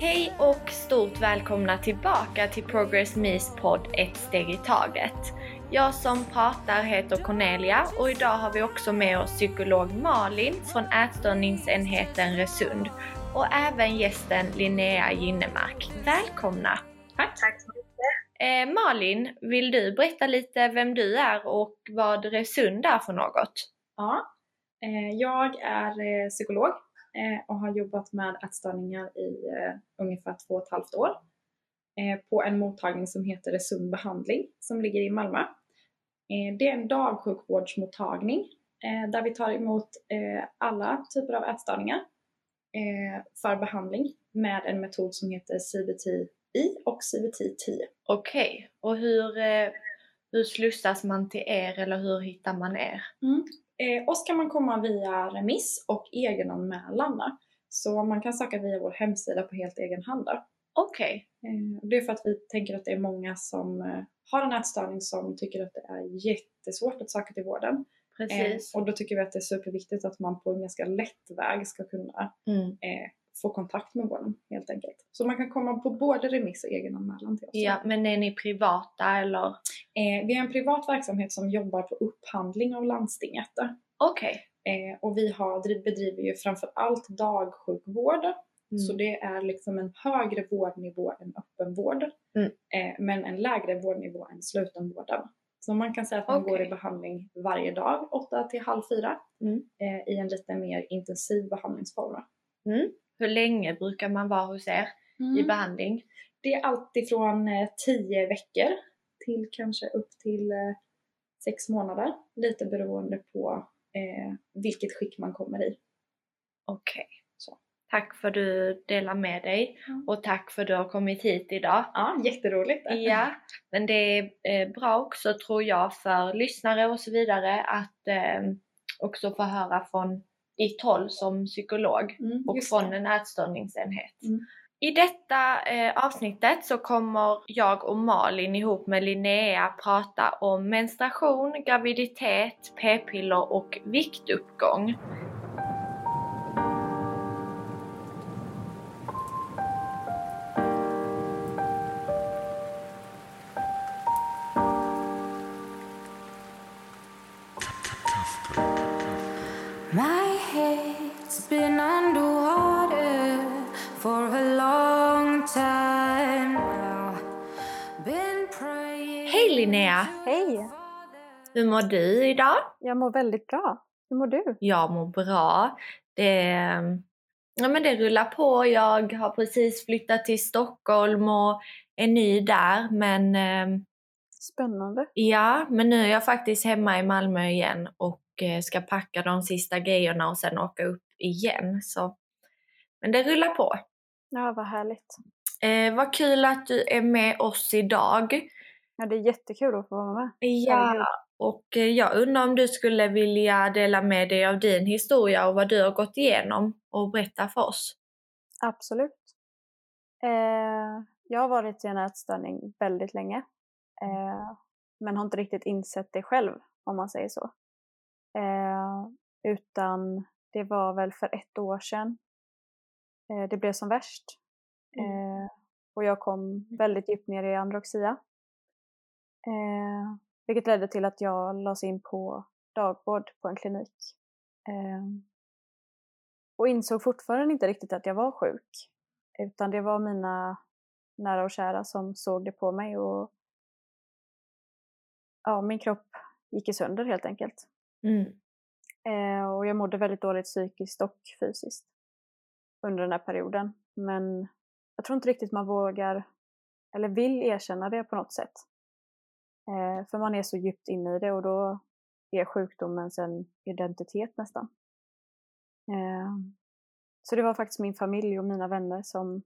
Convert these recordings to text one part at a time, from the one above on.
Hej och stort välkomna tillbaka till Progress Me's podd Ett steg i taget. Jag som pratar heter Cornelia och idag har vi också med oss psykolog Malin från ätstörningsenheten Resund och även gästen Linnea Ginnemark. Välkomna! Tack. Eh, Malin, vill du berätta lite vem du är och vad Resund är för något? Ja, eh, jag är eh, psykolog eh, och har jobbat med ätstörningar i eh, ungefär två och ett halvt år eh, på en mottagning som heter Resund behandling som ligger i Malmö. Eh, Det är en dagsjukvårdsmottagning eh, där vi tar emot eh, alla typer av ätstörningar eh, för behandling med en metod som heter CBT CBT-I och CBT-10. Okej, och hur, eh, hur slussas man till er eller hur hittar man er? Mm. Eh, oss kan man komma via remiss och egenanmälan. Så man kan söka via vår hemsida på helt egen hand. Okej, Eh, och det är för att vi tänker att det är många som eh, har en ätstörning som tycker att det är jättesvårt att söka till vården. Eh, precis. och då tycker vi att det är superviktigt att man på en ganska lätt väg ska kunna Mm. Få kontakt med vården helt enkelt. Så man kan komma på både remiss och egenanmälan till oss. Ja, men är ni privata eller? Eh, vi är en privat verksamhet som jobbar på upphandling av landstinget. Okej. Eh, och vi har, driv- bedriver ju framför allt dagsjukvård. Mm. Så det är liksom en högre vårdnivå än öppenvård. Mm. Eh, men en lägre vårdnivå än slutenvården. Så man kan säga att man Okej. går i behandling varje dag, 8 till halv 4. Mm. Eh, I en lite mer intensiv behandlingsform. Mm. Hur länge brukar man vara hos er i Mm. behandling? Det är alltifrån eh, 10 veckor till kanske upp till eh, 6 månader. Lite beroende på eh, vilket skick man kommer i. Okej. Så. Tack för att du delar med dig och tack för att du har kommit hit idag. Ja, jätteroligt. Ja, men det är eh, bra också tror jag för lyssnare och så vidare att eh, också få höra från ditt håll som psykolog Mm, och från det. en ätstörningsenhet. Mm. I detta eh, avsnittet så kommer jag och Malin ihop med Linnea prata om menstruation, graviditet, p-piller och viktuppgång. Hur mår du idag? Jag mår väldigt bra. Hur mår du? Jag mår bra. Det, ja, men det rullar på. Jag har precis flyttat till Stockholm och är ny där. Men eh, Spännande. ja, men nu är jag faktiskt hemma i Malmö igen och eh, ska packa de sista grejerna och sen åka upp igen. Så. Men det rullar på. Ja, vad härligt. Eh, vad kul att du är med oss idag. Ja, det är jättekul att få vara med. Ja. Och eh, jag undrar om du skulle vilja dela med dig av din historia och vad du har gått igenom och berätta för oss. Absolut. Eh, jag har varit i en ätstörning väldigt länge. Eh, men har inte riktigt insett det själv, om man säger så. Eh, utan det var väl för ett år sedan eh, det blev som värst. Eh, och jag kom väldigt djupt ner i anorexia. Vilket ledde till att jag lades in på dagvård på en klinik. Eh, och insåg fortfarande inte riktigt att jag var sjuk. Utan det var mina nära och kära som såg det på mig och ja, min kropp gick i sönder helt enkelt. Mm. Eh, och jag mådde väldigt dåligt psykiskt och fysiskt under den här perioden. Men jag tror inte riktigt man vågar eller vill erkänna det på något sätt. Eh, för man är så djupt inne i det och då är sjukdomen en identitet nästan. Eh, så det var faktiskt min familj och mina vänner som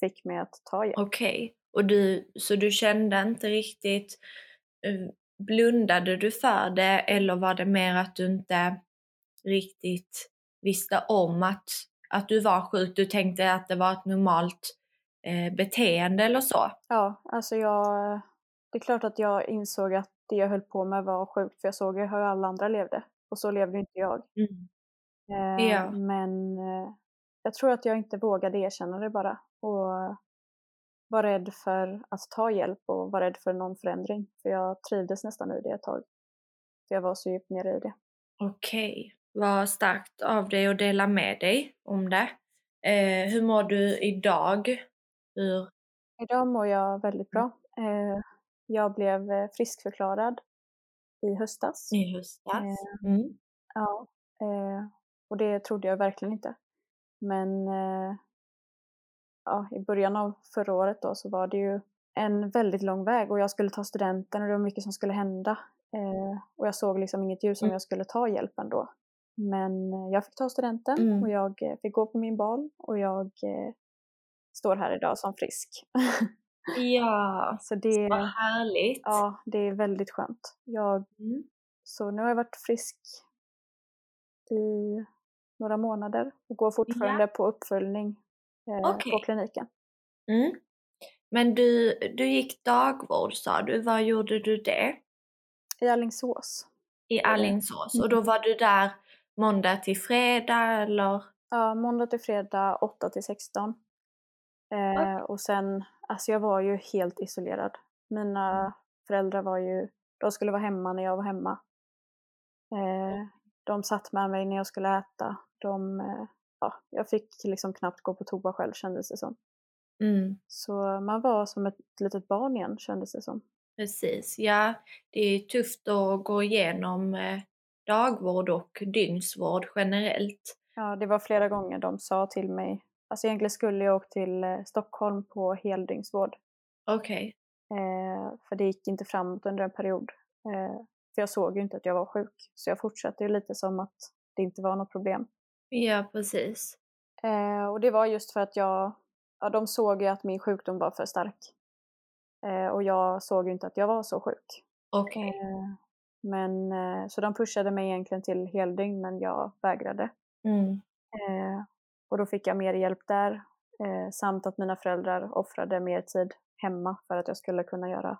fick mig att ta hjälp. Okej, och du, så du kände inte riktigt, eh, blundade du för det eller var det mer att du inte riktigt visste om att, att du var sjuk? Du tänkte att det var ett normalt eh, beteende eller så? Ja, alltså jag... Det är klart att jag insåg att det jag höll på med var sjukt för jag såg hur alla andra levde och så levde inte jag. Mm. Eh, Ja. Men eh, jag tror att jag inte vågade erkänna det bara och var rädd för att ta hjälp och var rädd för någon förändring. För jag trivdes nästan i det ett tag. För jag var så djupt nere i det. Okej. Vad starkt av dig att dela med dig om det. Eh, hur mår du idag? Hur... Idag mår jag väldigt bra. Eh, Jag blev eh, friskförklarad i höstas. I höstas? Mm. Ja, eh, och det trodde jag verkligen inte. Men eh, ja, i början av förra året då så var det ju en väldigt lång väg och jag skulle ta studenten och det var mycket som skulle hända. Eh, och jag såg liksom inget ljus om Mm. jag skulle ta hjälpen då. Men eh, jag fick ta studenten Mm. och jag eh, fick gå på min bal och jag eh, står här idag som frisk. Ja, så det, vad härligt. ja, det är väldigt skönt. Jag Mm. så nu har jag varit frisk i några månader och går fortfarande på uppföljning eh, Okej. på kliniken. Mm. Men du, du gick dagvård sa du, var gjorde du det? I Alingsås. I Alingsås och då var du där måndag till fredag eller? Ja, måndag till fredag 8 till 16. Eh, och sen, alltså jag var ju helt isolerad. Mina föräldrar var ju, de skulle vara hemma när jag var hemma. Eh, de satt med mig när jag skulle äta. De, eh, ja, jag fick liksom knappt gå på toa själv kändes det som. Mm. Så man var som ett litet barn igen kändes det som. Precis, ja det är tufft att gå igenom eh, dagvård och dygnsvård generellt. Ja, det var flera gånger de sa till mig, alltså egentligen skulle jag åka till eh, Stockholm på heldygnsvård. Okej. Eh, för det gick inte framåt under en period. Eh, för jag såg ju inte att jag var sjuk. Så jag fortsatte ju lite som att det inte var något problem. Ja, precis. Eh, och det var just för att jag, ja de såg ju att min sjukdom var för stark. Eh, och jag såg ju inte att jag var så sjuk. Okej. Eh, men, så de pushade mig egentligen till heldygn men jag vägrade. Mm. Och då fick jag mer hjälp där. Eh, samt att mina föräldrar offrade mer tid hemma för att jag skulle kunna göra,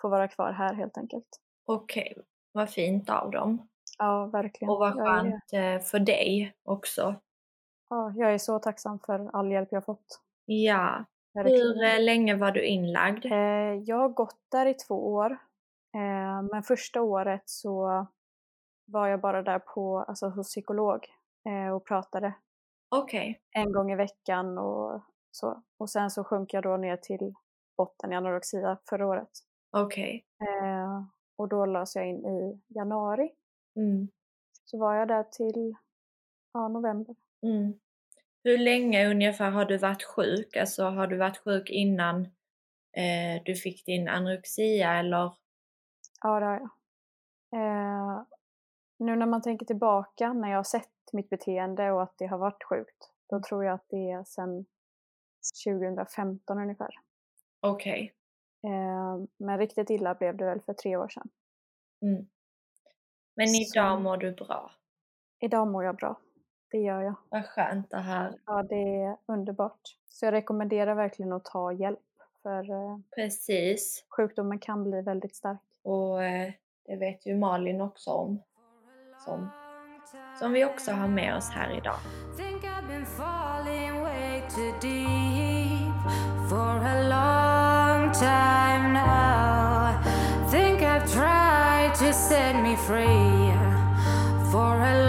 få vara kvar här helt enkelt. Okej, vad fint av dem. Ja, verkligen. Och vad skönt eh, för dig också. ja, jag är så tacksam för all hjälp jag fått. Ja. Verkligen. Hur eh, länge var du inlagd? Eh, jag har gått där i två år. Eh, men första året så var jag bara där på, alltså hos psykolog eh, och pratade Okej. en gång i veckan och så. Och sen så sjönk jag då ner till botten i anorexia förra året. Okej. Eh, och då lades jag in i januari. Mm. Så var jag där till ja, november. Mm. Hur länge ungefär har du varit sjuk? Alltså har du varit sjuk innan eh, du fick din anorexia eller? Ja, det har jag. Eh, nu när man tänker tillbaka, när jag har sett mitt beteende och att det har varit sjukt, då tror jag att det är sedan 2015 ungefär. Okej. Eh, men riktigt illa blev det väl för tre år sedan. Mm. Men Så- idag mår du bra. Idag mår jag bra. Det gör jag. Vad skönt det här. Ja, det är underbart. Så jag rekommenderar verkligen att ta hjälp, för eh, Precis. sjukdomen kan bli väldigt stark. Och eh, det vet ju Malin också om. Som, som vi också har med oss här idag. Think I've been falling way too deep for a long time now. Think I've tried to set me free for a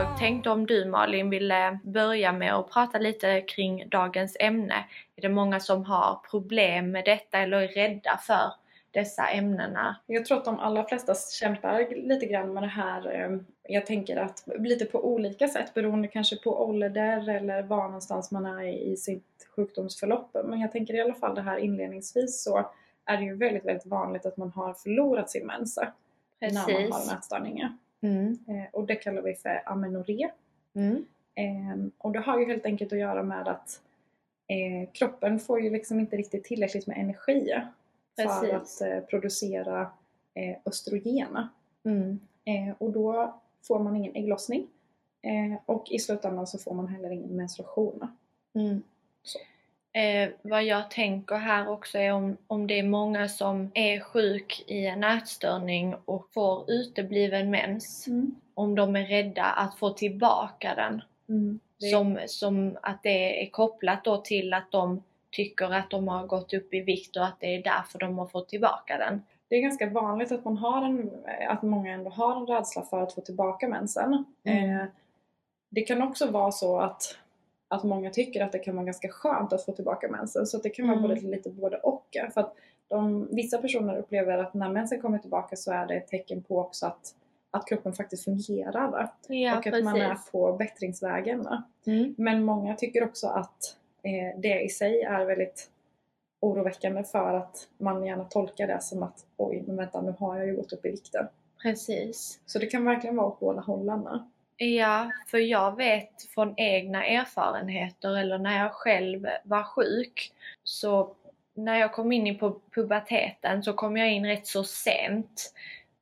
jag tänkte om du Malin ville börja med att prata lite kring dagens ämne. Är det många som har problem med detta eller är rädda för dessa ämnena? Jag tror att de allra flesta kämpar lite grann med det här. eh, Jag tänker att lite på olika sätt beroende kanske på ålder eller var någonstans man är i sitt sjukdomsförlopp. Men jag tänker i alla fall det här inledningsvis så är det ju väldigt, väldigt vanligt att man har förlorat sin mensa när man har Precis. Mm. Eh, Och det kallar vi för amenorré. Mm. Ehm, och det har ju helt enkelt att göra med att eh, kroppen får ju liksom inte riktigt tillräckligt med energi för Precis. att eh, producera eh, östrogen. Mm. Och då får man ingen ägglossning. Och i slutändan så får man heller ingen menstruation. Mm. Eh, vad jag tänker här också är om, om det är många som är sjuk i en ätstörning och får utebliven mens. Om de är rädda att få tillbaka den. Mm. Som, som att det är kopplat då till att de tycker att de har gått upp i vikt och att det är därför de har fått tillbaka den. Det är ganska vanligt att man har en, att många ändå har en rädsla för att få tillbaka mensen. Mm. Eh, det kan också vara så att, att många tycker att det kan vara ganska skönt att få tillbaka mensen. Så att det kan vara Mm. både lite både och. För att de, vissa personer upplever att när mensen kommer tillbaka så är det ett tecken på också att, att kroppen faktiskt fungerar. Ja, och att man är på bättringsvägen. Mm. Men många tycker också att eh, det i sig är väldigt oroväckande för att man gärna tolkar det som att oj, men vänta nu har jag ju gått upp i vikten. Precis. Så det kan verkligen vara åt båda hållen. Ja, för jag vet från egna erfarenheter eller när jag själv var sjuk så när jag kom in i pu- puberteten så kom jag in rätt så sent.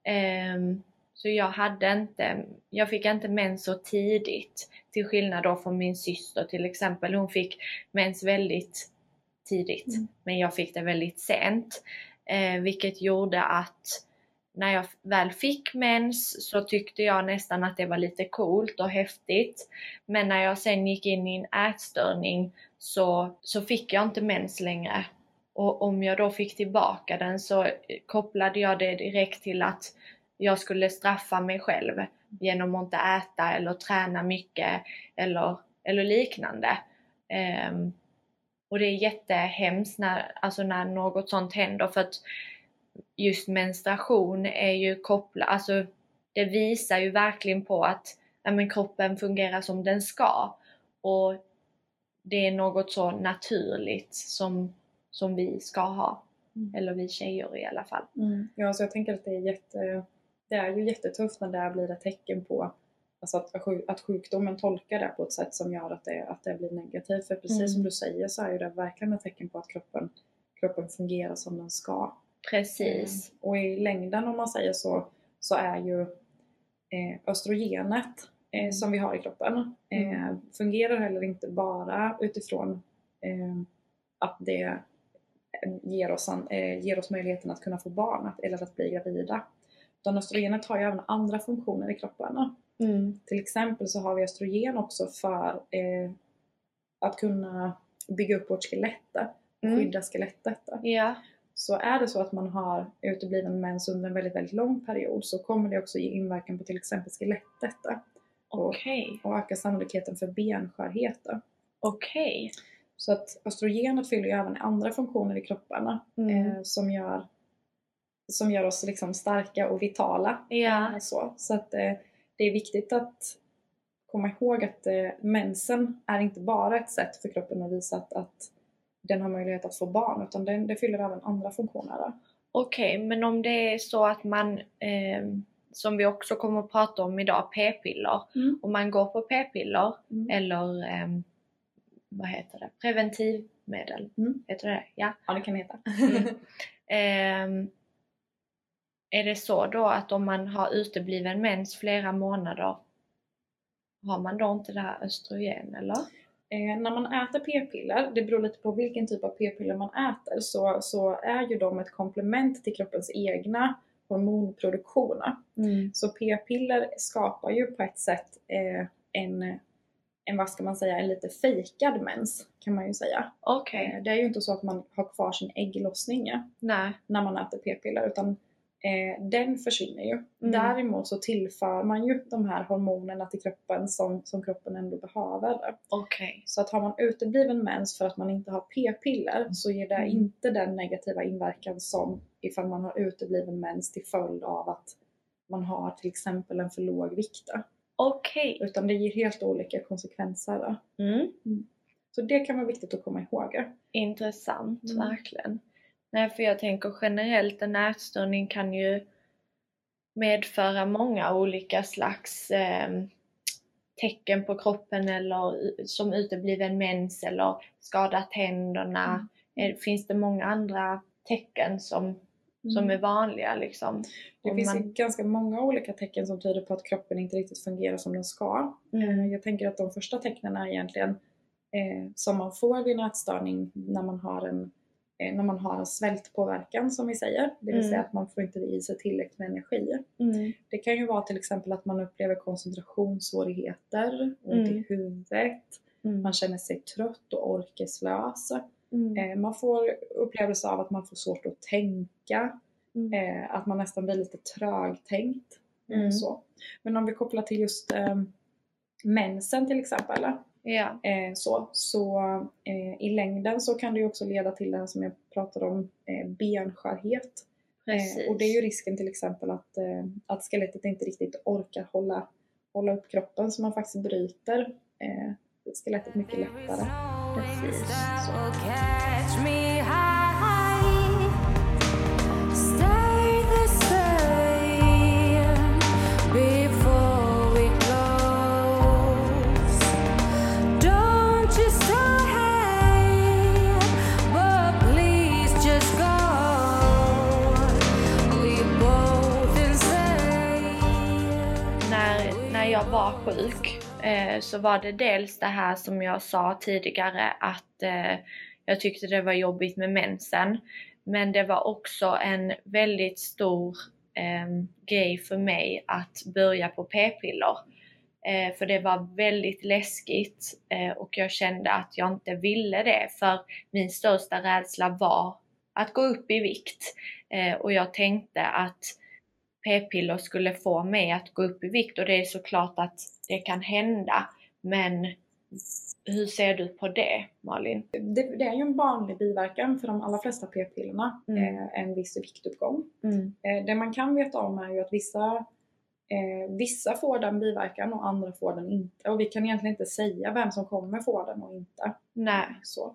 Ehm, så jag hade inte, jag fick inte mens så tidigt. Till skillnad då från min syster till exempel. Hon fick mens väldigt tidigt. Mm. Men jag fick det väldigt sent. Eh, vilket gjorde att när jag väl fick mens så tyckte jag nästan att det var lite coolt och häftigt. Men när jag sen gick in i en ätstörning så, så fick jag inte mens längre. Och om jag då fick tillbaka den så eh, kopplade jag det direkt till att jag skulle straffa mig själv genom att inte äta eller träna mycket eller, eller liknande. Um, och det är jättehemskt när, alltså när något sånt händer för att just menstruation är ju kopplat, alltså det visar ju verkligen på att ja, men kroppen fungerar som den ska. Och det är något så naturligt som, som vi ska ha. Mm. Eller vi tjejer i alla fall. Ja, så jag tänker att det är jätte... Det är ju jättetufft när det blir ett tecken på alltså att, att sjukdomen tolkar det på ett sätt som gör att det, att det blir negativt. För precis Mm. som du säger så är ju det verkligen ett tecken på att kroppen, kroppen fungerar som den ska. Precis. Eh, Och i längden om man säger så, så är ju eh, östrogenet eh, som vi har i kroppen eh, fungerar heller inte bara utifrån eh, att det eh, ger oss, eh, ger oss möjligheten att kunna få barn att, eller att bli gravida. Utan östrogenet har ju även andra funktioner i kroppen. Mm. Till exempel så har vi östrogen också för att kunna bygga upp vårt skelett, Mm. skydda skelettet. Ja. Så är det så att man har utebliven mens under en väldigt, väldigt lång period så kommer det också ge inverkan på till exempel skelettet och, Okej. och öka sannolikheten för benskörhet. Okej. Så att östrogenet fyller ju även andra funktioner i kroppen Mm. eh, som, gör, som gör oss liksom starka och vitala. Eh, så så att, eh, det är viktigt att komma ihåg att eh, mensen är inte bara ett sätt för kroppen att visa att, att den har möjlighet att få barn utan den, det fyller även andra funktioner. Okej, men om det är så att man, eh, som vi också kommer att prata om idag, p-piller. Mm. Om man går på p-piller Mm. eller ehm, vad heter det? Preventivmedel. Mm. Heter det Ja. Ja, det kan det heta. Ehm, är det så då att om man har utebliven mens flera månader, har man då inte det här östrogen eller? Eh, när man äter p-piller, det beror lite på vilken typ av p-piller man äter, så, så är ju de ett komplement till kroppens egna hormonproduktion. Mm. Så p-piller skapar ju på ett sätt eh, en, en, vad ska man säga, en lite fejkad mens kan man ju säga. Okej, Eh, det är ju inte så att man har kvar sin ägglossning nej. när man äter p-piller utan eh, den försvinner ju. Mm. Däremot så tillför man ju de här hormonerna till kroppen som, som kroppen ändå behöver. Okej. Så att har man utebliven mens för att man inte har p-piller så ger det Mm. inte den negativa inverkan som ifall man har utebliven mens till följd av att man har till exempel en för låg vikt. Okej. Utan det ger helt olika konsekvenser. Mm. Så det kan vara viktigt att komma ihåg. Intressant, Mm. verkligen. Nej, för jag tänker generellt en ätstörning kan ju medföra många olika slags eh, tecken på kroppen eller som utebliven mens eller skada tänderna. Mm. Eh, Finns det många andra tecken som, som Mm. är vanliga liksom. Det Om finns man- ganska många olika tecken som tyder på att kroppen inte riktigt fungerar som den ska. Mm. Eh, Jag tänker att de första tecknen är egentligen eh, som man får vid en ätstörning när man har en, när man har en svältpåverkan som vi säger. Det vill Mm. säga att man får inte i sig tillräckligt med energi. Mm. Det kan ju vara till exempel att man upplever koncentrationssvårigheter, ont i Mm. huvudet, Mm. man känner sig trött och orkeslös. Mm. Eh, Man får upplevelse av att man får svårt att tänka, Mm. eh, att man nästan blir lite trögtänkt. eh, Mm. Så. Men om vi kopplar till just eh, mensen till exempel, Ja. eh, så, så eh, i längden så kan det ju också leda till det här som jag pratade om, eh, benskörhet. Eh, och det är ju risken till exempel att, eh, att skelettet inte riktigt orkar hålla, hålla upp kroppen så man faktiskt bryter eh, skelettet mycket lättare. Precis. Will jag var sjuk eh, så var det dels det här som jag sa tidigare att eh, jag tyckte det var jobbigt med mensen. Men det var också en väldigt stor ehm, grej för mig att börja på p-piller. Eh, för det var väldigt läskigt och jag kände att jag inte ville det för min största rädsla var att gå upp i vikt. Och jag tänkte att p-piller skulle få mig att gå upp i vikt och det är såklart att det kan hända. Men hur ser du på det Malin? Det, det är ju en vanlig biverkan för de allra flesta p-pillerna, Mm. eh, en viss viktuppgång. Mm. Eh, det man kan veta om är ju att vissa, eh, vissa får den biverkan och andra får den inte. Och vi kan egentligen inte säga vem som kommer få den och inte. Nej. Så.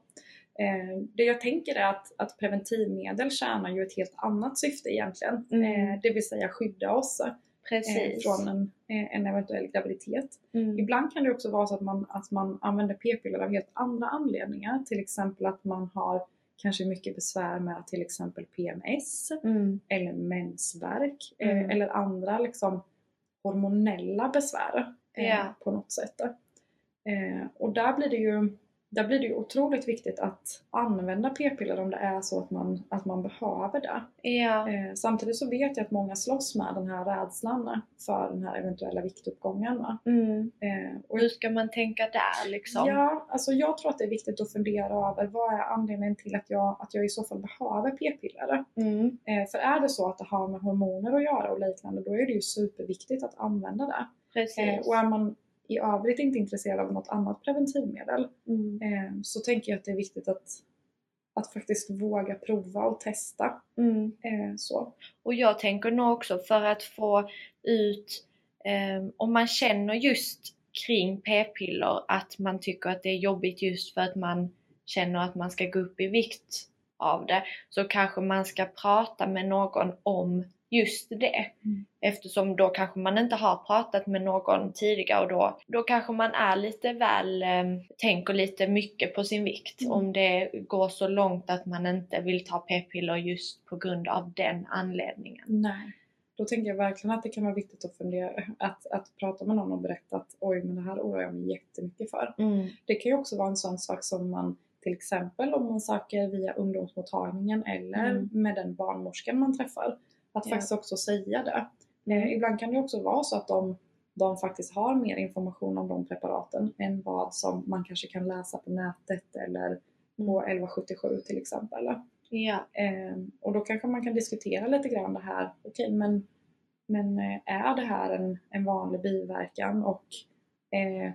Eh, det jag tänker är att, att preventivmedel tjänar ju ett helt annat syfte egentligen. Mm. Eh, det vill säga skydda oss eh, Precis. från en, en eventuell graviditet. Mm. Ibland kan det också vara så att man, att man använder p-piller av helt andra anledningar. Till exempel att man har kanske mycket besvär med till exempel PMS Mm. eller mensvärk Mm. eller andra liksom hormonella besvär Ja. på något sätt. Och där blir det ju där blir det ju otroligt viktigt att använda p-piller om det är så att man, att man behöver det. Ja. Eh, samtidigt så vet jag att många slåss med den här rädslan för den här eventuella viktuppgången. Mm. Eh, och Hur ska man tänka där liksom? Ja, alltså jag tror att det är viktigt att fundera över vad är anledningen till att jag, att jag i så fall behöver p-piller. Mm. Eh, för är det så att det har med hormoner att göra och liknande, då är det ju superviktigt att använda det. Precis. Eh, och är man i övrigt inte intresserad av något annat preventivmedel Mm. eh, så tänker jag att det är viktigt att, att faktiskt våga prova och testa. Mm. Eh, så. Och jag tänker nog också för att få ut, eh, om man känner just kring p-piller att man tycker att det är jobbigt just för att man känner att man ska gå upp i vikt av det, så kanske man ska prata med någon om just det. Mm. Eftersom då kanske man inte har pratat med någon tidigare och då, då kanske man är lite väl, eh, tänker lite mycket på sin vikt. Mm. Om det går så långt att man inte vill ta p-piller just på grund av den anledningen. Nej. Då tänker jag verkligen att det kan vara viktigt att fundera, att, att prata med någon och berätta att oj, men det här oroar jag mig jättemycket för. Mm. Det kan ju också vara en sån sak som man till exempel om man söker via ungdomsmottagningen eller Mm. med den barnmorskan man träffar. Att faktiskt också säga det. Mm. Eh, ibland kan det också vara så att de, de faktiskt har mer information om de preparaten än vad som man kanske kan läsa på nätet eller på 1177 till exempel. Ja. Eh, och då kanske man kan diskutera lite grann det här. Okej, men, men eh, är det här en, en vanlig biverkan och eh,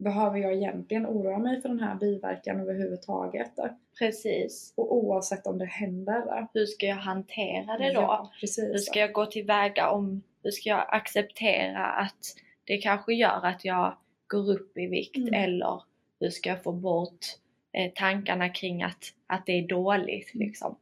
behöver jag egentligen oroa mig för den här biverkan överhuvudtaget? Precis. Och oavsett om det händer. Hur ska jag hantera det då? Ja, precis. Hur ska jag gå tillväga om, hur ska jag acceptera att det kanske gör att jag går upp i vikt Mm. eller hur ska jag få bort eh, tankarna kring att, att det är dåligt Mm. liksom.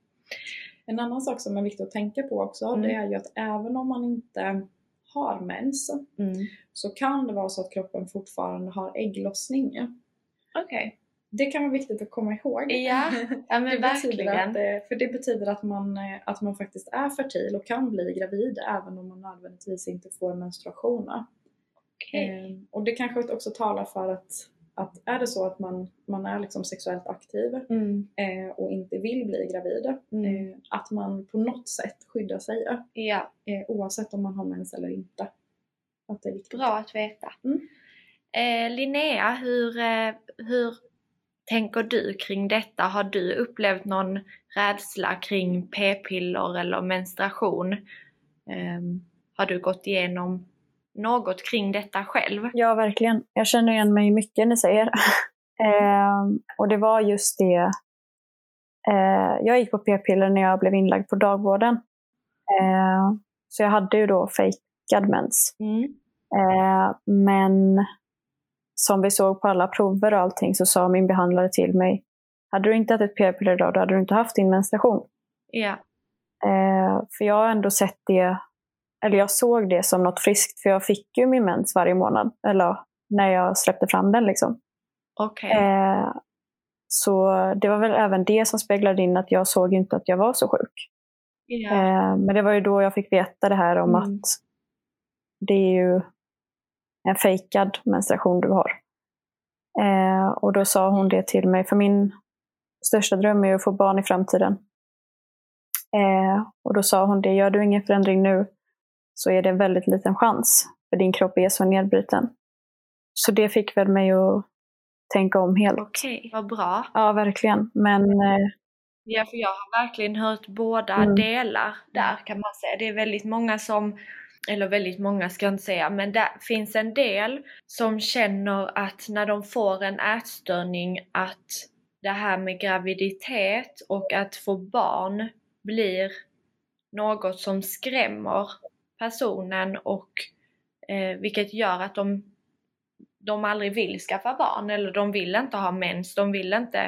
En annan sak som är viktig att tänka på också, Mm. det är ju att även om man inte har mens Mm. så kan det vara så att kroppen fortfarande har ägglossning. Okej. det kan vara viktigt att komma ihåg. Ja, ja men verkligen. att, eh, för det betyder att man, eh, att man faktiskt är fertil och kan bli gravid även om man nödvändigtvis inte får menstruation. Okej. Eh, och det kanske också talar för att, att är det så att man, man är liksom sexuellt aktiv Mm, eh, och inte vill bli gravid, mm. eh, att man på något sätt skyddar sig Ja, eh, oavsett om man har mens eller inte. Att det är viktigt. bra att veta. Mm. Eh, Linnea, hur, eh, hur tänker du kring detta? Har du upplevt någon rädsla kring p-piller eller menstruation? Ehm, har du gått igenom något kring detta själv? Ja, verkligen. Jag känner igen mig i mycket ni säger. Ehm, och det var just det. Eh, jag gick på p-piller när jag blev inlagd på dagvården. Eh, så jag hade ju då fejkad mens. Mm. Eh, men som vi såg på alla prover och allting så sa min behandlare till mig, hade du inte ätit p-piller idag då hade du inte haft din menstruation. Ja. Eh, för jag har ändå sett det, eller jag såg det som något friskt, för jag fick ju min mens varje månad, eller när jag släppte fram den liksom. Okej. Eh, så det var väl även det som speglade in att jag såg inte att jag var så sjuk. ja. Eh, men det var ju då jag fick veta det här om Mm. att det är ju en fejkad menstruation du har. Eh, och då sa hon det till mig, för min största dröm är ju att få barn i framtiden. Eh, och då sa hon det, gör du ingen förändring nu så är det en väldigt liten chans, för din kropp är så nedbruten. Så det fick väl mig att tänka om helt. Okej, vad bra. Ja, verkligen. Men eh, Ja, för jag har verkligen hört båda Mm. delar där kan man säga. Det är väldigt många som, eller väldigt många ska jag inte säga, men det finns en del som känner att när de får en ätstörning att det här med graviditet och att få barn blir något som skrämmer personen och eh, vilket gör att de, de aldrig vill skaffa barn eller de vill inte ha mens, de vill inte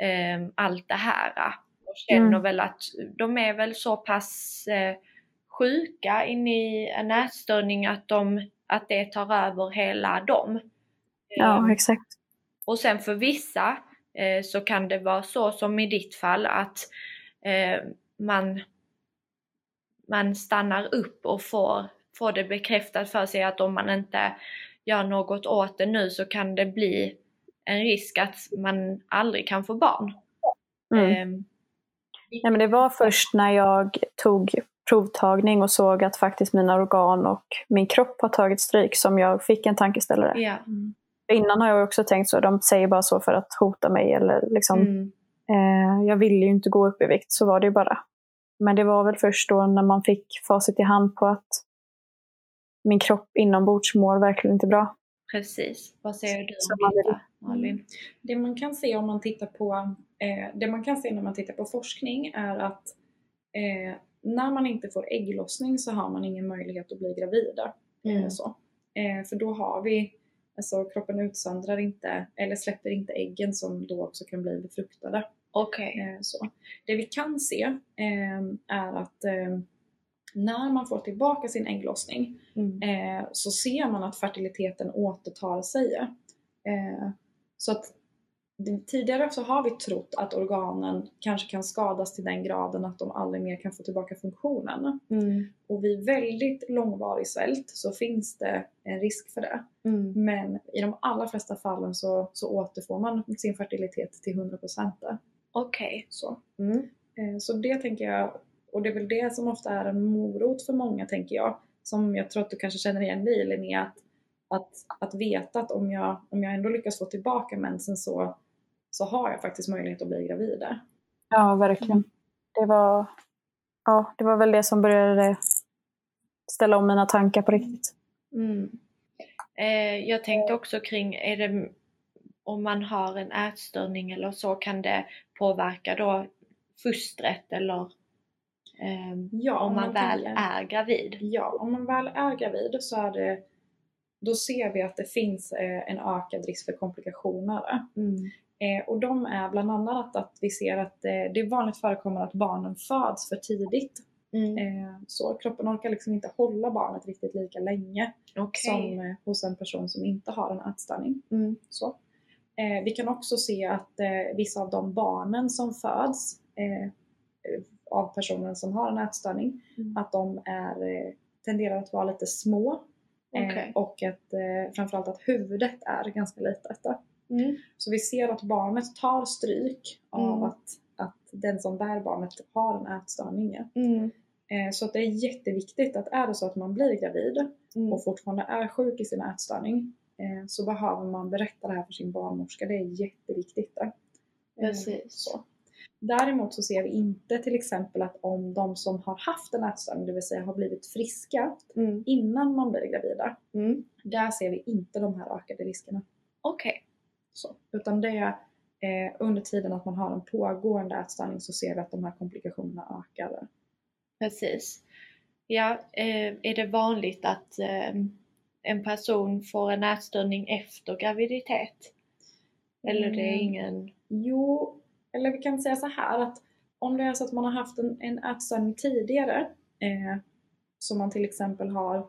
eh, allt det här. Och känner Mm. väl att de är väl så pass eh, sjuka in i en ätstörning att, de, att det tar över hela dem. Ja, exakt. och sen för vissa eh, så kan det vara så som i ditt fall att eh, man, man stannar upp och får, får det bekräftat för sig att om man inte gör något åt det nu så kan det bli en risk att man aldrig kan få barn. Mm. Eh, Nej, men det var först när jag tog provtagning och såg att faktiskt mina organ och min kropp har tagit stryk som jag fick en tankeställare. ja. Innan har jag också tänkt så, de säger bara så för att hota mig eller liksom, Mm. eh, jag ville ju inte gå upp i vikt, så var det ju bara. Men det var väl först då när man fick facit i hand på att min kropp inombords mår verkligen inte bra. Precis. Vad säger du om vill- detta Malin? Det man kan se om man tittar på, eh, det man kan se när man tittar på forskning är att eh, när man inte får ägglossning så har man ingen möjlighet att bli gravid. Mm. Eh, så. Eh, för då har vi, alltså kroppen utsöndrar inte, eller släpper inte äggen som då också kan bli befruktade. Okej. Eh, så. Det vi kan se eh, är att eh, när man får tillbaka sin ägglossning Mm. eh, så ser man att fertiliteten återtar sig. Eh, så att tidigare så har vi trott att organen kanske kan skadas till den graden att de aldrig mer kan få tillbaka funktionen. Mm. Och vid väldigt långvarig svält så finns det en risk för det. Mm. Men i de allra flesta fallen så, så återfår man sin fertilitet till 100%. Okej. Så. Mm. Eh, Så det tänker jag, och det är väl det som ofta är en morot för många tänker jag, som jag tror att du kanske känner igen dig i Linnea, att, att, att veta att om jag, om jag ändå lyckas få tillbaka mensen så, så har jag faktiskt möjlighet att bli gravid. Ja, verkligen. Det var, ja, det var väl det som började ställa om mina tankar på riktigt. Mm. Eh, jag tänkte också kring, är det, om man har en ätstörning eller så, kan det påverka då fostret eller ehm, Ja, om man väl tänker- är gravid? Ja, om man väl är gravid så är det, då ser vi att det finns eh, en ökad risk för komplikationer. Mm. Eh, och de är bland annat att vi ser att eh, det är vanligt förekommande att barnen föds för tidigt. Mm. Eh, så kroppen orkar liksom inte hålla barnet riktigt lika länge Okej. som eh, hos en person som inte har en ätstörning. Mm. Så. Eh, vi kan också se att eh, vissa av de barnen som föds eh, av personen som har en ätstörning, Mm. att de är, eh, tenderar att vara lite små. Eh, Okej. och att, eh, framförallt att huvudet är ganska litet. Mm. Så vi ser att barnet tar stryk av Mm. att, att den som bär barnet har en ätstörning. Mm. Eh, så att det är jätteviktigt att är det så att man blir gravid Mm. och fortfarande är sjuk i sin ätstörning eh, så behöver man berätta det här för sin barnmorska. Det är jätteviktigt. Där. Eh, Precis. Så. Däremot så ser vi inte till exempel att om de som har haft en ätstörning, det vill säga har blivit friska Mm. innan man blir gravida, Mm. där ser vi inte de här ökade riskerna. Okej. Så. Utan det är eh, under tiden att man har en pågående ätstörning så ser vi att de här komplikationerna ökar. Precis. Ja, eh, är det vanligt att eh, en person får en ätstörning efter graviditet? Eller det är Mm. ingen... Jo, eller vi kan säga så här att om det är så att man har haft en, en ätstörning tidigare eh, som man till exempel har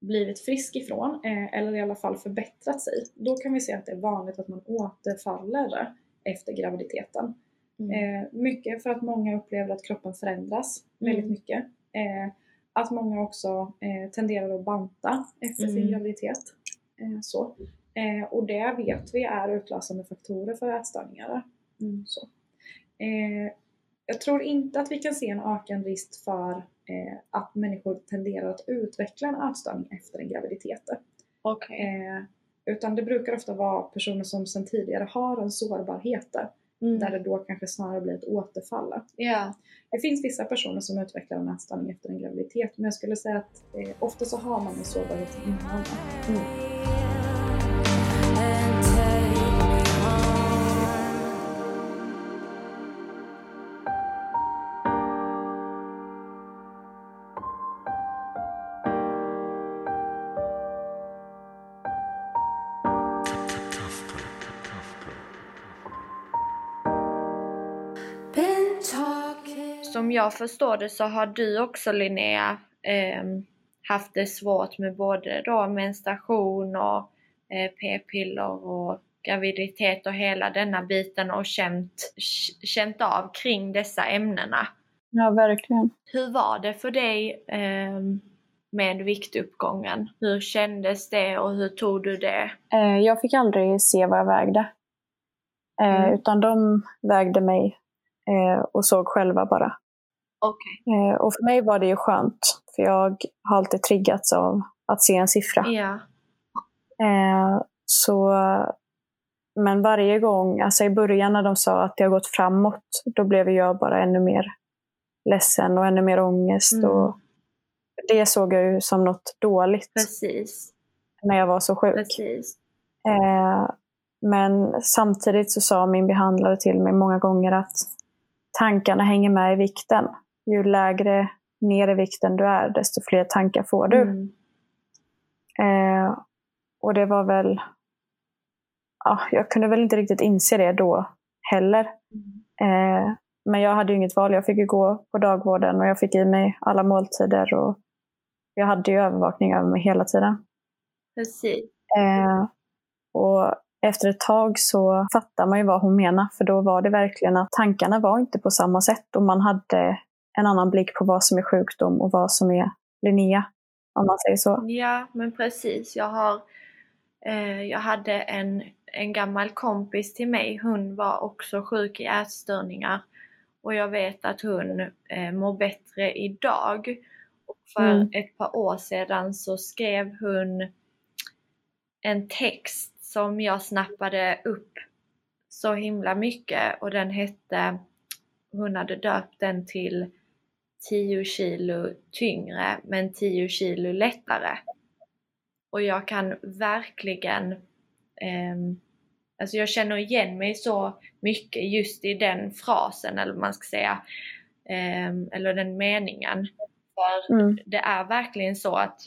blivit frisk ifrån eh, eller i alla fall förbättrat sig, då kan vi se att det är vanligt att man återfaller efter graviditeten. Mm. Eh, mycket för att många upplever att kroppen förändras väldigt Mm. mycket. Eh, att många också eh, tenderar att banta efter sin Mm. graviditet. Eh, så. Eh, och det vet vi är utlösande faktorer för ätstörningar. Mm. Så. Eh, jag tror inte att vi kan se en ökad risk för eh, att människor tenderar att utveckla en ätstörning efter en graviditet. Okej. Eh, utan det brukar ofta vara personer som sedan tidigare har en sårbarhet Mm. där det då kanske snarare blir ett återfall. Ja. Det finns vissa personer som utvecklar en ätstörning efter en graviditet men jag skulle säga att eh, ofta så har man en sårbarhet innan. Mm. Som jag förstår det så har du också Linnea ehm, haft det svårt med både då menstruation och eh, p-piller och graviditet och hela denna biten och känt, känt av kring dessa ämnena. Ja, verkligen. Hur var det för dig ehm, med viktuppgången? Hur kändes det och hur tog du det? Eh, jag fick aldrig se vad jag vägde. Eh, Mm. Utan de vägde mig eh, och såg själva bara. Okej. Eh, och för mig var det ju skönt, för jag har alltid triggats av att se en siffra. Ja. Eh, så, men varje gång, alltså i början när de sa att det har gått framåt, då blev jag bara ännu mer ledsen och ännu mer ångest. Mm. Och det såg jag ju som något dåligt Precis. när jag var så sjuk. Precis. Eh, men samtidigt så sa min behandlare till mig många gånger att tankarna hänger med i vikten. Ju lägre ner i vikten du är, desto fler tankar får du. Mm. Eh, och det var väl... Ja, jag kunde väl inte riktigt inse det då heller. Eh, men jag hade ju inget val. Jag fick ju gå på dagvården och jag fick i mig alla måltider. Och jag hade ju övervakning över mig hela tiden. Precis. Eh, och efter ett tag så fattar man ju vad hon menar. För då var det verkligen att tankarna var inte på samma sätt. Och man hade en annan blick på vad som är sjukdom och vad som är Linnea. Om man säger så. Ja, men precis. Jag har eh, Jag hade en, en gammal kompis till mig. Hon var också sjuk i ätstörningar. Och jag vet att hon eh, mår bättre idag. Och för Mm. ett par år sedan så skrev hon en text som jag snappade upp så himla mycket och den hette, hon hade döpt den till 10 kilo tyngre men 10 kilo lättare. Och jag kan verkligen, ehm, alltså jag känner igen mig så mycket just i den frasen eller man ska säga, ehm, eller den meningen. För Mm. det är verkligen så att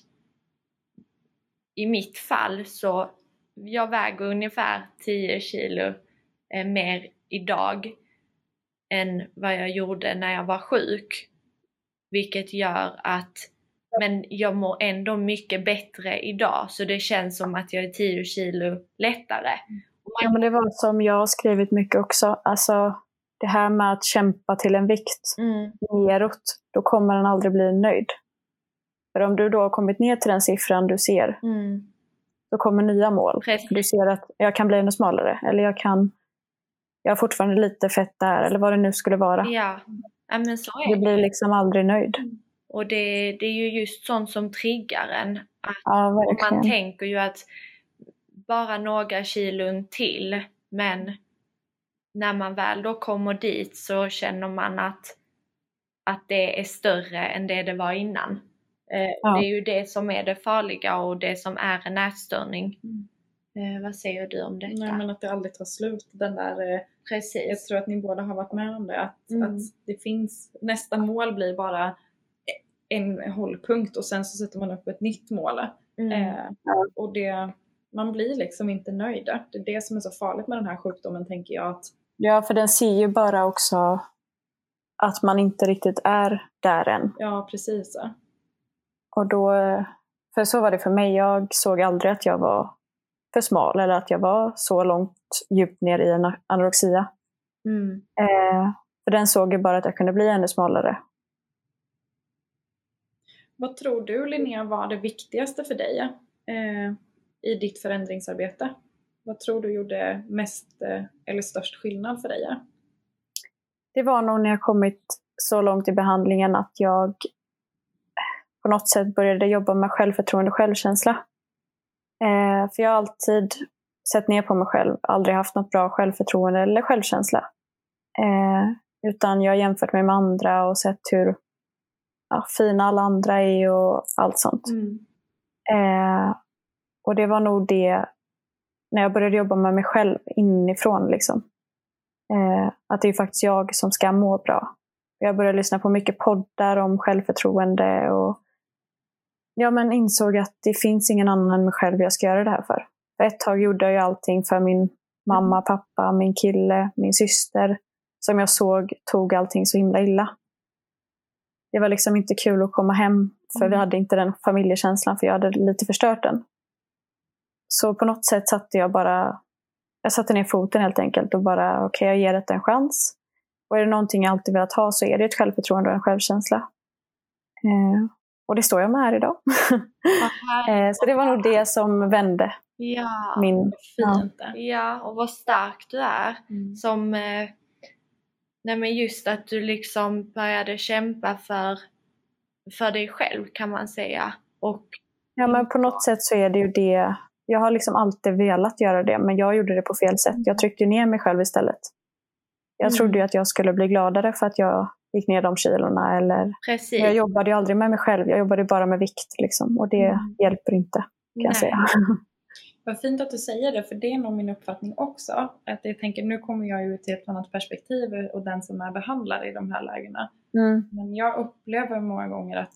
i mitt fall så jag väger ungefär 10 kilo eh, mer idag än vad jag gjorde när jag var sjuk. Vilket gör att men jag mår ändå mycket bättre idag så det känns som att jag är 10 kilo lättare. Och Ja, men det var som jag har skrivit mycket också. Alltså, det här med att kämpa till en vikt Mm, neråt, då kommer den aldrig bli nöjd. För om du då har kommit ner till den siffran du ser, mm, då kommer nya mål. precis. Du ser att jag kan bli ännu smalare, eller jag kan jag har fortfarande lite fett där, eller vad det nu skulle vara. Ja. Ja, men så är Du det. blir liksom aldrig nöjd. Och det, det är ju just sånt som triggar en. Att Ja, och man tänker ju att bara några kilon till, men när man väl då kommer dit så känner man att, att det är större än det det var innan. Eh, och Ja. Det är ju det som är det farliga och det som är en ätstörning. Eh, vad säger du om detta? Nej men att det aldrig tar slut. Den där, eh, jag Precis. tror att ni båda har varit med om det. Att, Mm. att det finns, nästa mål blir bara en hållpunkt och sen så sätter man upp ett nytt mål. Mm. Eh, och det, man blir liksom inte nöjd. Det är det som är så farligt med den här sjukdomen tänker jag. Att, Ja, för den ser ju bara också att man inte riktigt är där än. ja precis. Och då, för så var det för mig, jag såg aldrig att jag var för smal eller att jag var så långt djupt ner i en anorexia. Mm. Eh, för den såg ju bara att jag kunde bli ännu smalare. Vad tror du Linnea var det viktigaste för dig eh, i ditt förändringsarbete? Vad tror du gjorde mest eh, eller störst skillnad för dig? Det var nog när jag kommit så långt i behandlingen att jag på något sätt började jobba med självförtroende och självkänsla. Eh, för jag har alltid sett ner på mig själv, aldrig haft något bra självförtroende eller självkänsla. Eh, utan jag har jämfört mig med andra och sett hur ja, fina alla andra är och allt sånt. Mm. Eh, och det var nog det, när jag började jobba med mig själv inifrån. Liksom. Eh, att det är faktiskt jag som ska må bra. Jag började lyssna på mycket poddar om självförtroende och ja, men insåg att det finns ingen annan än mig själv jag ska göra det här för. För ett tag gjorde jag allting för min mamma, pappa, min kille, min syster som jag såg tog allting så himla illa. Det var liksom inte kul att komma hem för vi Mm. hade inte den familjekänslan för jag hade lite förstört den. Så på något sätt satte jag bara, jag satte ner foten helt enkelt och bara okej jag ger det en chans. Och är det någonting jag alltid velat ha så är det ett självförtroende och en självkänsla. Eh, och det står jag med här idag. Eh, så det var nog det som vände Ja. min... Ja. Fint det. ja, och vad stark du är. Mm. Som, eh, nej men just att du liksom började kämpa för, för dig själv kan man säga. Och Ja, men på något sätt så är det ju det. Jag har liksom alltid velat göra det, men jag gjorde det på fel sätt. Jag tryckte ner mig själv istället. Jag Mm. trodde ju att jag skulle bli gladare för att jag gick ner de kilorna. Eller... precis. Jag jobbade ju aldrig med mig själv, jag jobbade bara med vikt. Liksom. Och det Mm. hjälper inte, kan jag säga. Vad fint att du säger det, för det är nog min uppfattning också. Att jag tänker, nu kommer jag ut i ett annat perspektiv och den som är behandlare i de här lägena. Mm. Men jag upplever många gånger att,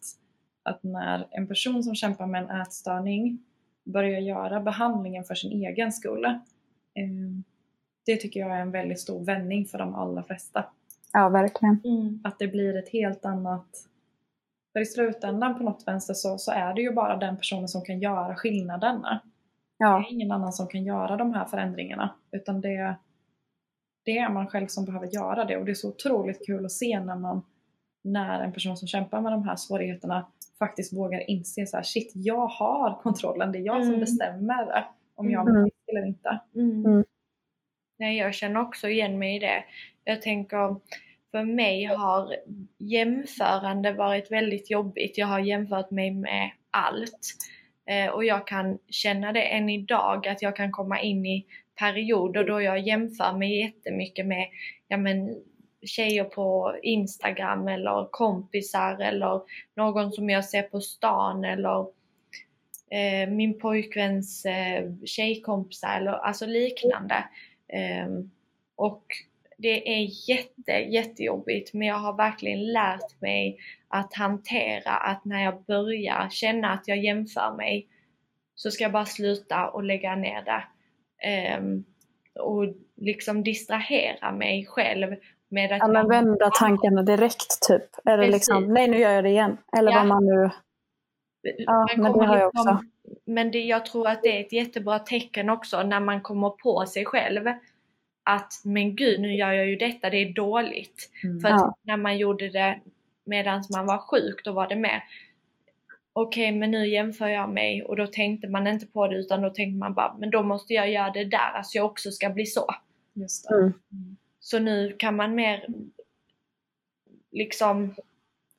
att när en person som kämpar med en ätstörning börjar göra behandlingen för sin egen skull. Eh, det tycker jag är en väldigt stor vändning för de allra flesta. Ja, verkligen. Mm. Att det blir ett helt annat... För i slutändan på något vänster så, så är det ju bara den personen som kan göra skillnaden. Det Ja, är ingen annan som kan göra de här förändringarna. Utan det, det är man själv som behöver göra det. Och det är så otroligt kul att se när man när en person som kämpar med de här svårigheterna faktiskt vågar inse så här, shit, jag har kontrollen. Det är jag som Mm. bestämmer om jag Mm. mår piss eller inte. Mm. Mm. Nej, jag känner också igen mig i det. Jag tänker, för mig har jämförande varit väldigt jobbigt. Jag har jämfört mig med allt. Eh, och jag kan känna det än idag, att jag kan komma in i perioder då jag jämför mig jättemycket med ja, men, tjejer på Instagram eller kompisar eller någon som jag ser på stan eller eh, min pojkväns eh, tjejkompisar eller alltså liknande. Eh, och det är jätte, jättejobbigt men jag har verkligen lärt mig att hantera att när jag börjar känna att jag jämför mig så ska jag bara sluta och lägga ner det. Ehm, och liksom distrahera mig själv med att ja men vända tankarna direkt typ. Eller Precis. liksom, nej nu gör jag det igen. Eller Ja. vad man nu... Ja, man men det har jag liksom- också. men det, jag tror att det är ett jättebra tecken också när man kommer på sig själv att men gud nu gör jag ju detta, det är dåligt. Mm. För att Ja. när man gjorde det medan man var sjuk då var det mer okej men nu jämför jag mig och då tänkte man inte på det utan då tänkte man bara men då måste jag göra det där, alltså jag också ska bli så. Just det. Mm. Så nu kan man mer liksom,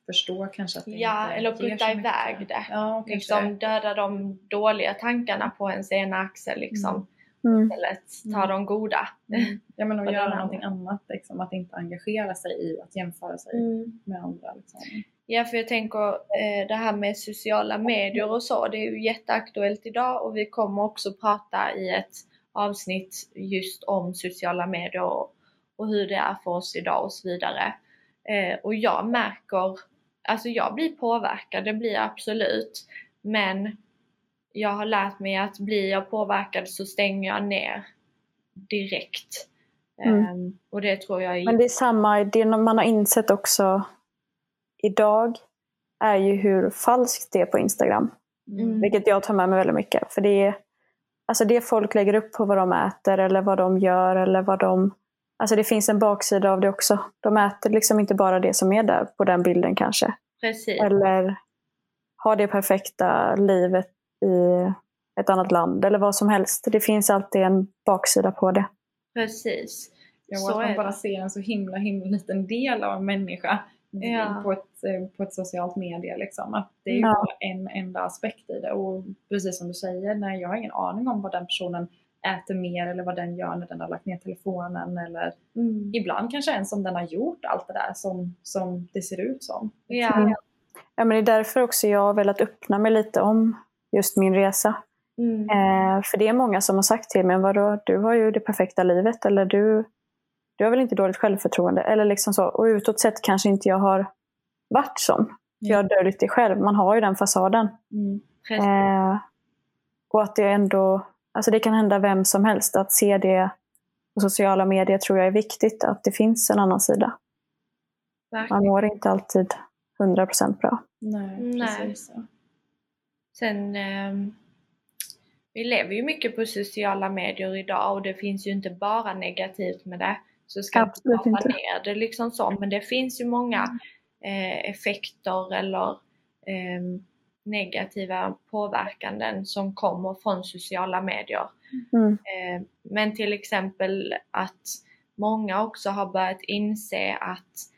Förstå kanske att det ja inte eller putta så iväg det. Ja, Liksom döda de dåliga tankarna på ens ena axel liksom. Mm. Istället ta Mm. de goda. Mm. Ja men att göra någonting annat liksom. Att inte engagera sig i att jämföra sig Mm. med andra. Liksom. Ja, för jag tänker eh, det här med sociala medier och så, det är ju jätteaktuellt idag och vi kommer också prata i ett avsnitt just om sociala medier och, och hur det är för oss idag och så vidare. Eh, och jag märker, alltså jag blir påverkad, det blir jag absolut, men jag har lärt mig att blir jag påverkad så stänger jag ner direkt. Mm. Eh, och det tror jag är Men det är samma, det man har insett också idag är ju hur falskt det är på Instagram. Mm. Vilket jag tar med mig väldigt mycket. För det är alltså det folk lägger upp på vad de äter eller vad de gör eller vad de... Alltså det finns en baksida av det också. De äter liksom inte bara det som är där på den bilden kanske. precis. Eller har det perfekta livet i ett annat land eller vad som helst. Det finns alltid en baksida på det. Precis. Ja, och Så att man är bara det. ser en så himla himla liten del av en människa Ja. på, ett, eh, på ett socialt medie. Liksom. Att det är Ja. bara en enda aspekt i det. Och precis som du säger, nej, jag har ingen aning om vad den personen äter mer eller vad den gör när den har lagt ner telefonen. Eller Mm. ibland kanske ens om den har gjort allt det där som, som det ser ut som. Ja. Mm. Ja, men det är därför också jag har velat öppna mig lite om just min resa. Mm. Eh, för det är många som har sagt till mig, vadå, du har ju det perfekta livet eller du, du har väl inte dåligt självförtroende eller liksom så. Och utåt sett kanske inte jag har varit sån. För jag har döljt det själv, man har ju den fasaden. Mm. Eh, och att det ändå, alltså det kan hända vem som helst. Att se det på sociala medier tror jag är viktigt, att det finns en annan sida. Verkligen. Man mår inte alltid 100% bra. Nej, Nej. precis. så. Sen, ehm, vi lever ju mycket på sociala medier idag och det finns ju inte bara negativt med det. Så ska Absolut inte prata ner det liksom så, men det finns ju många eh, effekter eller ehm, negativa påverkanden som kommer från sociala medier. Mm. Eh, Men till exempel att många också har börjat inse att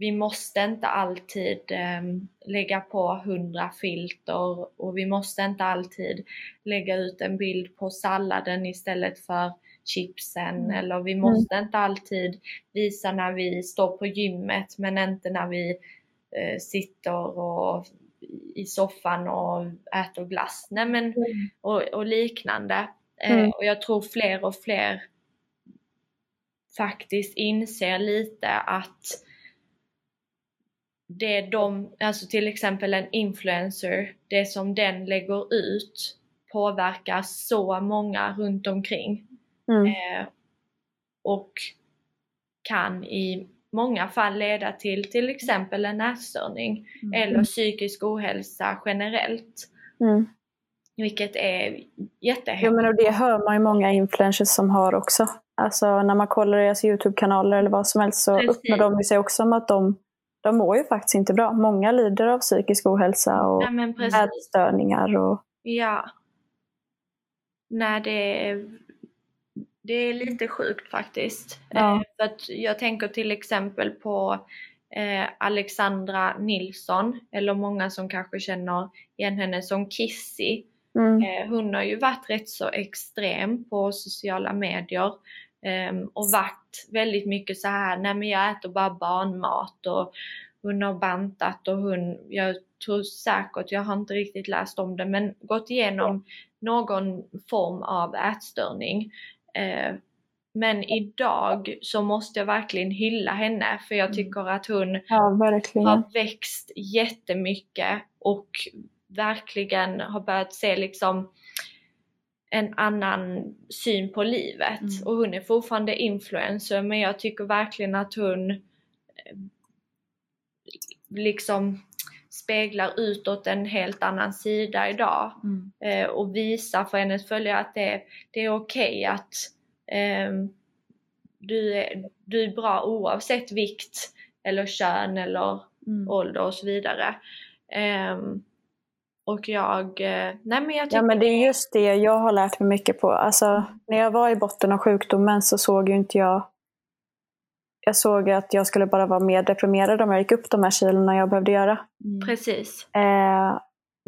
vi måste inte alltid eh, lägga på hundra filter och vi måste inte alltid lägga ut en bild på salladen istället för chipsen Mm. eller vi måste inte alltid visa när vi står på gymmet men inte när vi eh, sitter och i soffan och äter glass. Nej, men, och, och liknande. Eh, Mm. och jag tror fler och fler faktiskt inser lite att det de, alltså till exempel en influencer, det som den lägger ut påverkar så många runt omkring. Mm. Eh, och kan i många fall leda till till exempel en ätstörning Mm. eller psykisk ohälsa generellt. Mm. Vilket är jättehemskt. Ja, men och det hör man ju många influencers som har också. Alltså när man kollar deras YouTube-kanaler eller vad som helst så Precis. öppnar de sig också om att de, de mår ju faktiskt inte bra. Många lider av psykisk ohälsa och Ja ätstörningar. Och, Ja. Nej det är, det är lite sjukt faktiskt. Ja. Eh, för jag tänker till exempel på eh, Alexandra Nilsson, eller många som kanske känner igen henne som Kissy. mm, Eh, hon har ju varit rätt så extrem på sociala medier ehm, och varit väldigt mycket så här, nej men jag äter bara barnmat och hon har bantat och hon, jag tror säkert, jag har inte riktigt läst om det, men gått igenom någon form av ätstörning. Eh, men idag så måste jag verkligen hylla henne för jag tycker att hon ja, har växt jättemycket och verkligen har börjat se liksom en annan syn på livet. Mm. Och hon är fortfarande influencer men jag tycker verkligen att hon eh, liksom speglar utåt en helt annan sida idag Mm. eh, och visar för hennes följare att det, det är okej att ehm, du, är, du är bra oavsett vikt eller kön eller Mm. ålder och så vidare. Ehm, och jag, eh, nej men jag tycker Ja men det är just det jag har lärt mig mycket på. Alltså, när jag var i botten av sjukdomen så såg ju inte jag... Jag såg att jag skulle bara vara mer deprimerad om jag gick upp de här kilona jag behövde göra. Mm. precis. Eh,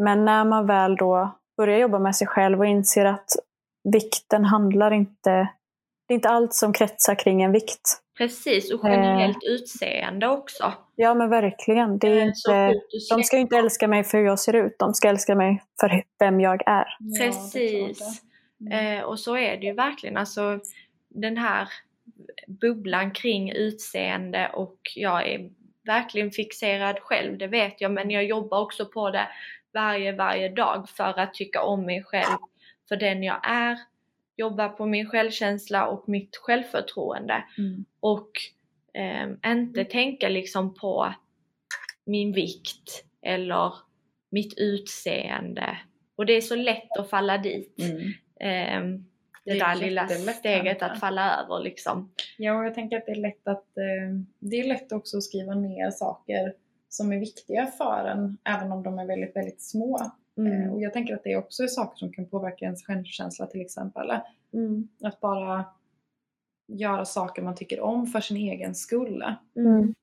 men när man väl då börjar jobba med sig själv och inser att vikten handlar inte... Det är inte allt som kretsar kring en vikt. Precis, och generellt utseende också. Ja men verkligen. Det är Eh, inte, de ska ju inte älska mig för hur jag ser ut. De ska älska mig för vem jag är. Ja, Precis. det. Mm. Eh, och så är det ju verkligen. Alltså den här bubblan kring utseende och jag är verkligen fixerad själv, det vet jag. Men jag jobbar också på det varje, varje dag för att tycka om mig själv för den jag är. Jobba på min självkänsla och mitt självförtroende. Mm. Och eh, inte tänka liksom på min vikt eller mitt utseende. Och det är så lätt att falla dit. Mm. Ehm, det, Det är där lilla steget att falla över liksom. Ja, och jag tänker att det är lätt att eh, det är lätt också att skriva ner saker som är viktiga för en, även om de är väldigt, väldigt små. Eh, Mm. och jag tänker att det också är saker som kan påverka ens självkänsla till exempel. Mm. Att bara göra saker man tycker om för sin egen skull. Mm.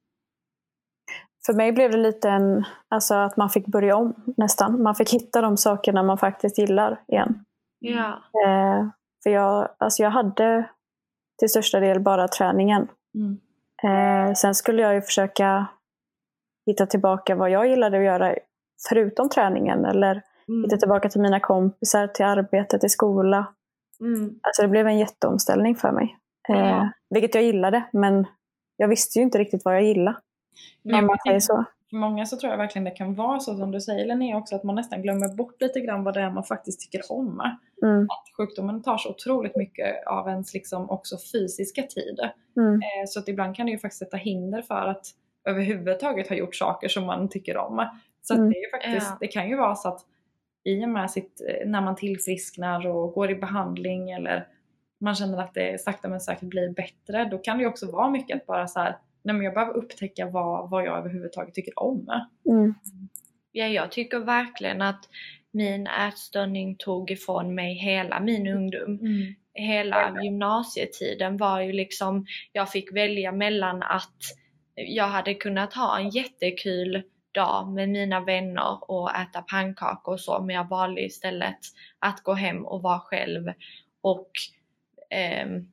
För mig blev det lite en, alltså att man fick börja om nästan. Man fick hitta de sakerna man faktiskt gillar igen. Ja. Eh, för jag, alltså jag hade till största del bara träningen. Mm. Eh, sen skulle jag ju försöka hitta tillbaka vad jag gillade att göra förutom träningen. Eller Mm. hitta tillbaka till mina kompisar, till arbetet, till skola. Mm. Alltså det blev en jätteomställning för mig. Eh. Vilket jag gillade, men jag visste ju inte riktigt vad jag gillade. Men man säger så. För många så tror jag verkligen det kan vara så som du säger Linnea också, att man nästan glömmer bort lite grann vad det är man faktiskt tycker om. Mm. Att sjukdomen tar så otroligt mycket av ens liksom också fysiska tid. Mm. Eh, Så att ibland kan det ju faktiskt sätta hinder för att överhuvudtaget ha gjort saker som man tycker om. Så Mm. det, är faktiskt, Ja. det kan ju vara så att i och med sitt, när man tillfrisknar och går i behandling eller man känner att det sakta men säkert blir bättre, då kan det ju också vara mycket att bara så här, nej men jag behöver upptäcka vad, vad jag överhuvudtaget tycker om. Mm. ja, jag tycker verkligen att min ätstörning tog ifrån mig hela min ungdom. Hela gymnasietiden var ju liksom, jag fick välja mellan att jag hade kunnat ha en jättekul dag med mina vänner och äta pannkakor och så, men jag valde istället att gå hem och vara själv och ehm,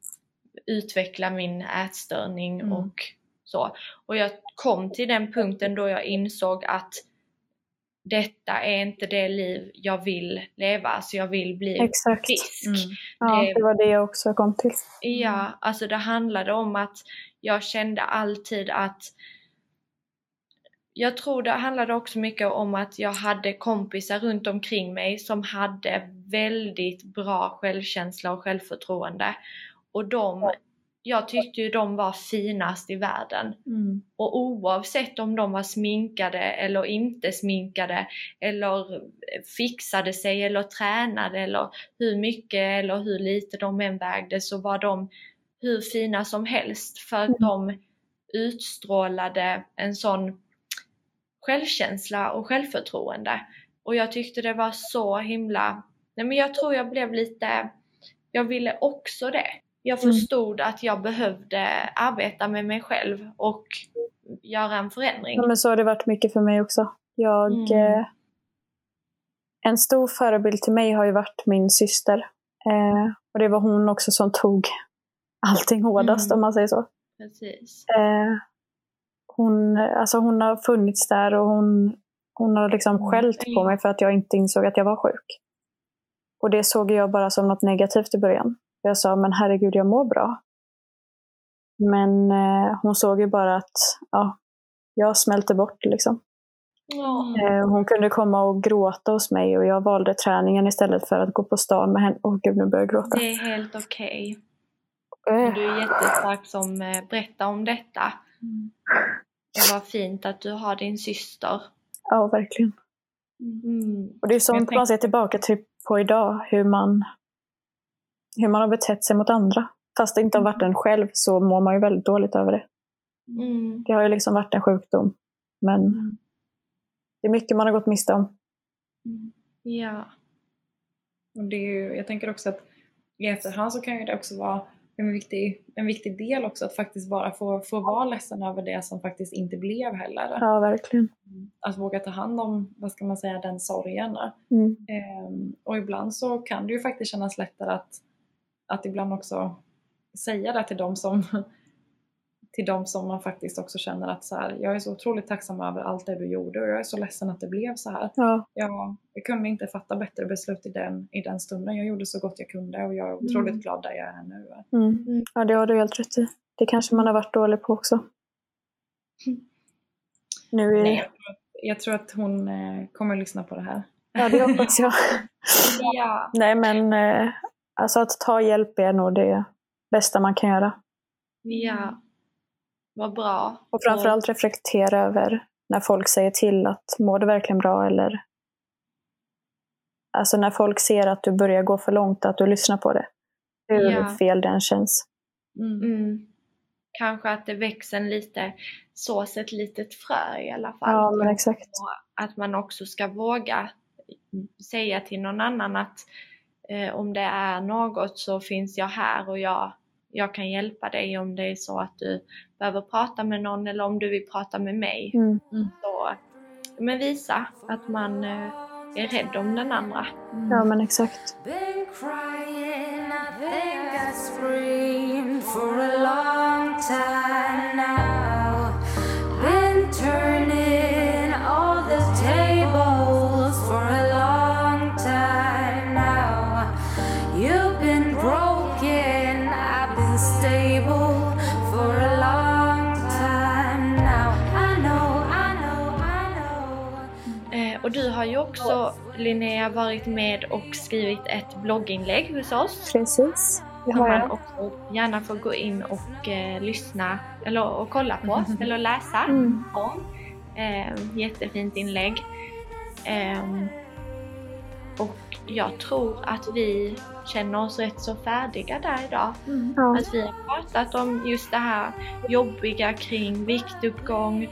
utveckla min ätstörning Mm. och så. Och jag kom till den punkten då jag insåg att detta är inte det liv jag vill leva, alltså jag vill bli Exakt. frisk. Mm. Ja, Det- det var det jag också kom till. Ja, alltså det handlade om att jag kände alltid att jag tror det handlade också mycket om att jag hade kompisar runt omkring mig som hade väldigt bra självkänsla och självförtroende. Och de, jag tyckte ju de var finast i världen. Mm. Och oavsett om de var sminkade eller inte sminkade eller fixade sig eller tränade eller hur mycket eller hur lite de än vägde så var de hur fina som helst för att de utstrålade en sån självkänsla och självförtroende. Och jag tyckte det var så himla... Nej men jag tror jag blev lite... Jag ville också det. Jag Mm. förstod att jag behövde arbeta med mig själv och göra en förändring. Ja, men så har det varit mycket för mig också. Jag, Mm. eh, en stor förebild till mig har ju varit min syster. Eh, och det var hon också som tog allting hårdast Mm. om man säger så. Precis. Eh, hon, alltså hon har funnits där och hon, hon har liksom Mm. skällt på mig för att jag inte insåg att jag var sjuk. Och det såg jag bara som något negativt i början. Jag sa, men herregud, jag mår bra. Men eh, hon såg ju bara att ja, jag smälte bort liksom. Ja. Eh, hon kunde komma och gråta hos mig och jag valde träningen istället för att gå på stan med henne. Åh gud, nu börjar jag gråta. Det är helt okej. Eh, Du är jättestark som eh, berättar om detta. Mm. Det var fint att du har din syster. Ja, verkligen. Mm. Och det är sånt man ser tillbaka till på idag, hur man, hur man har betett sig mot andra. Fast det inte har varit en själv så mår man ju väldigt dåligt över det. Mm. Det har ju liksom varit en sjukdom. Men det är mycket man har gått miste om. Ja. Och det är ju, jag tänker också att i efterhand så kan ju det också vara en viktig, en viktig del också att faktiskt bara få, få vara ledsen över det som faktiskt inte blev heller. Ja, verkligen. Att våga ta hand om, vad ska man säga, den sorgen. Mm. Ehm, och ibland så kan det ju faktiskt kännas lättare att, att ibland också säga det till dem som till dem som man faktiskt också känner att så här, jag är så otroligt tacksam över allt det du gjorde och jag är så ledsen att det blev så här. Ja, Jag, jag kunde inte fatta bättre beslut i den, i den stunden. Jag gjorde så gott jag kunde och jag är otroligt Mm. glad där jag är nu. mm. ja, det har du helt rätt i. Det kanske man har varit dålig på också. Nu är... Nej, jag, tror att, jag tror att hon eh, kommer att lyssna på det här. Ja, det hoppas jag. Ja. Nej, men eh, alltså att ta hjälp är nog det bästa man kan göra. Ja. Vad bra. Och framförallt reflektera över när folk säger till att mår du verkligen bra eller Alltså när folk ser att du börjar gå för långt, att du lyssnar på det. Hur Ja. fel den känns. Mm. Mm. Kanske att det växer en lite, sås ett litet frö i alla fall. Ja, men exakt. Och att man också ska våga säga till någon annan att eh, om det är något så finns jag här och jag, jag kan hjälpa dig om det är så att du behöver prata med någon eller om du vill prata med mig. Mm. Så, men visa att man eh, är rädd om den andra. Ja, men exakt. Been crying, I think I screamed for a long time now. Har ju också Linnea varit med och skrivit ett blogginlägg hos oss. Precis. Det som har man jag. också gärna får gå in och eh, lyssna eller och kolla på eller läsa Mm. om. Eh, jättefint inlägg. Ehm, och jag tror att vi känner oss rätt så färdiga där idag. Ja. Att vi har pratat om just det här jobbiga kring viktuppgång,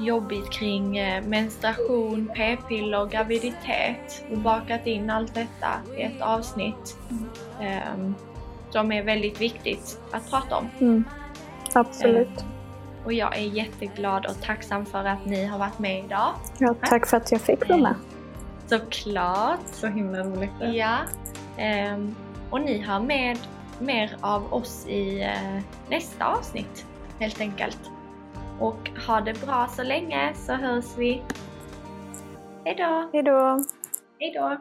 jobbigt kring eh, menstruation, p-piller, graviditet och bakat in allt detta i ett avsnitt ehm, som är väldigt viktigt att prata om. Mm. Absolut. Och jag är jätteglad och tacksam för att ni har varit med idag. Ja, tack för att jag fick vara med. Såklart! Så himla roligt. Ja. Ehm, och ni har med mer av oss i eh, nästa avsnitt helt enkelt. Och ha det bra så länge så hörs vi. Hejdå! Hej då! Hejdå!